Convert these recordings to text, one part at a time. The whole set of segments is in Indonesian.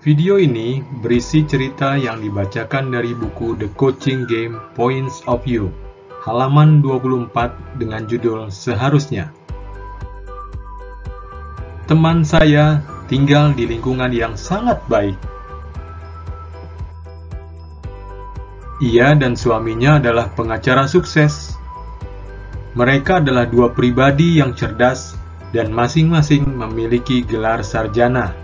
Video ini berisi cerita yang dibacakan dari buku The Coaching Game Points of View, halaman 24 dengan judul Seharusnya. Teman saya tinggal di lingkungan yang sangat baik. Ia dan suaminya adalah pengacara sukses. Mereka adalah dua pribadi yang cerdas dan masing-masing memiliki gelar sarjana.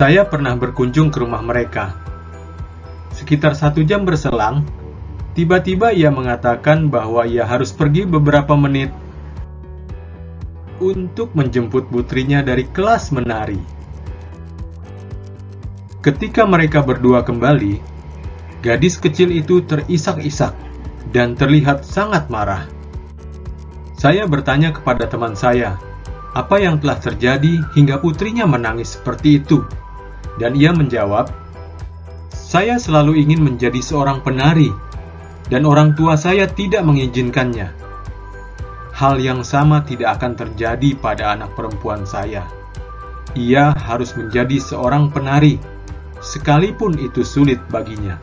Saya pernah berkunjung ke rumah mereka. Sekitar satu jam berselang, tiba-tiba ia mengatakan bahwa ia harus pergi beberapa menit untuk menjemput putrinya dari kelas menari. Ketika mereka berdua kembali, gadis kecil itu terisak-isak dan terlihat sangat marah. Saya bertanya kepada teman saya, apa yang telah terjadi hingga putrinya menangis seperti itu? Dan ia menjawab, "Saya selalu ingin menjadi seorang penari, dan orang tua saya tidak mengizinkannya. Hal yang sama tidak akan terjadi pada anak perempuan saya. Ia harus menjadi seorang penari, sekalipun itu sulit baginya."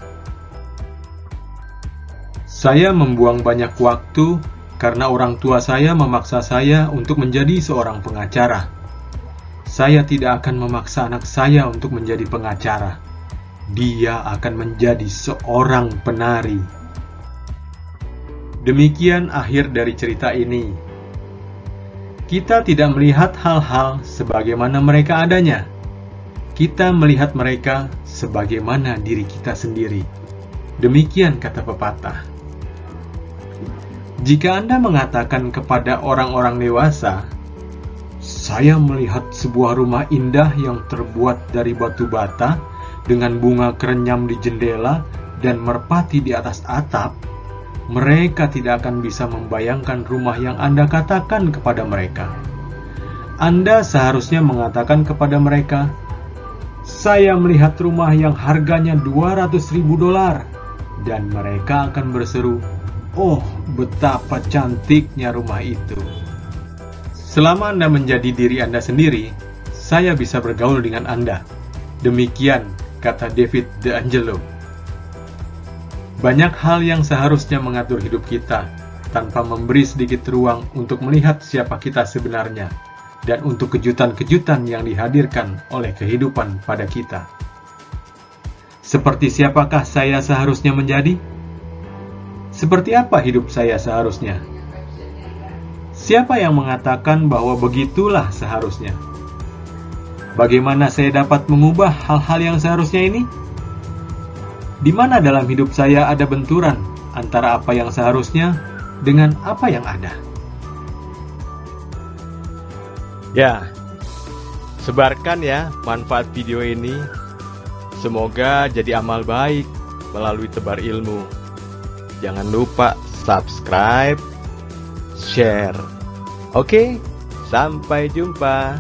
Saya membuang banyak waktu karena orang tua saya memaksa saya untuk menjadi seorang pengacara. Saya tidak akan memaksa anak saya untuk menjadi pengacara. Dia akan menjadi seorang penari. Demikian akhir dari cerita ini. Kita tidak melihat hal-hal sebagaimana mereka adanya. Kita melihat mereka sebagaimana diri kita sendiri. Demikian kata pepatah. Jika Anda mengatakan kepada orang-orang dewasa, saya melihat sebuah rumah indah yang terbuat dari batu bata dengan bunga kerenyam di jendela dan merpati di atas atap. Mereka tidak akan bisa membayangkan rumah yang Anda katakan kepada mereka. Anda seharusnya mengatakan kepada mereka, "Saya melihat rumah yang harganya 200 ribu dolar." Dan mereka akan berseru, "Oh, betapa cantiknya rumah itu!" Selama Anda menjadi diri Anda sendiri, saya bisa bergaul dengan Anda. Demikian kata David DeAngelo. Banyak hal yang seharusnya mengatur hidup kita tanpa memberi sedikit ruang untuk melihat siapa kita sebenarnya dan untuk kejutan-kejutan yang dihadirkan oleh kehidupan pada kita. Seperti siapakah saya seharusnya menjadi? Seperti apa hidup saya seharusnya? Siapa yang mengatakan bahwa begitulah seharusnya? Bagaimana saya dapat mengubah hal-hal yang seharusnya ini? Di mana dalam hidup saya ada benturan antara apa yang seharusnya dengan apa yang ada? Ya, sebarkan ya manfaat video ini. Semoga jadi amal baik melalui tebar ilmu. Jangan lupa subscribe, share, Oke, sampai jumpa.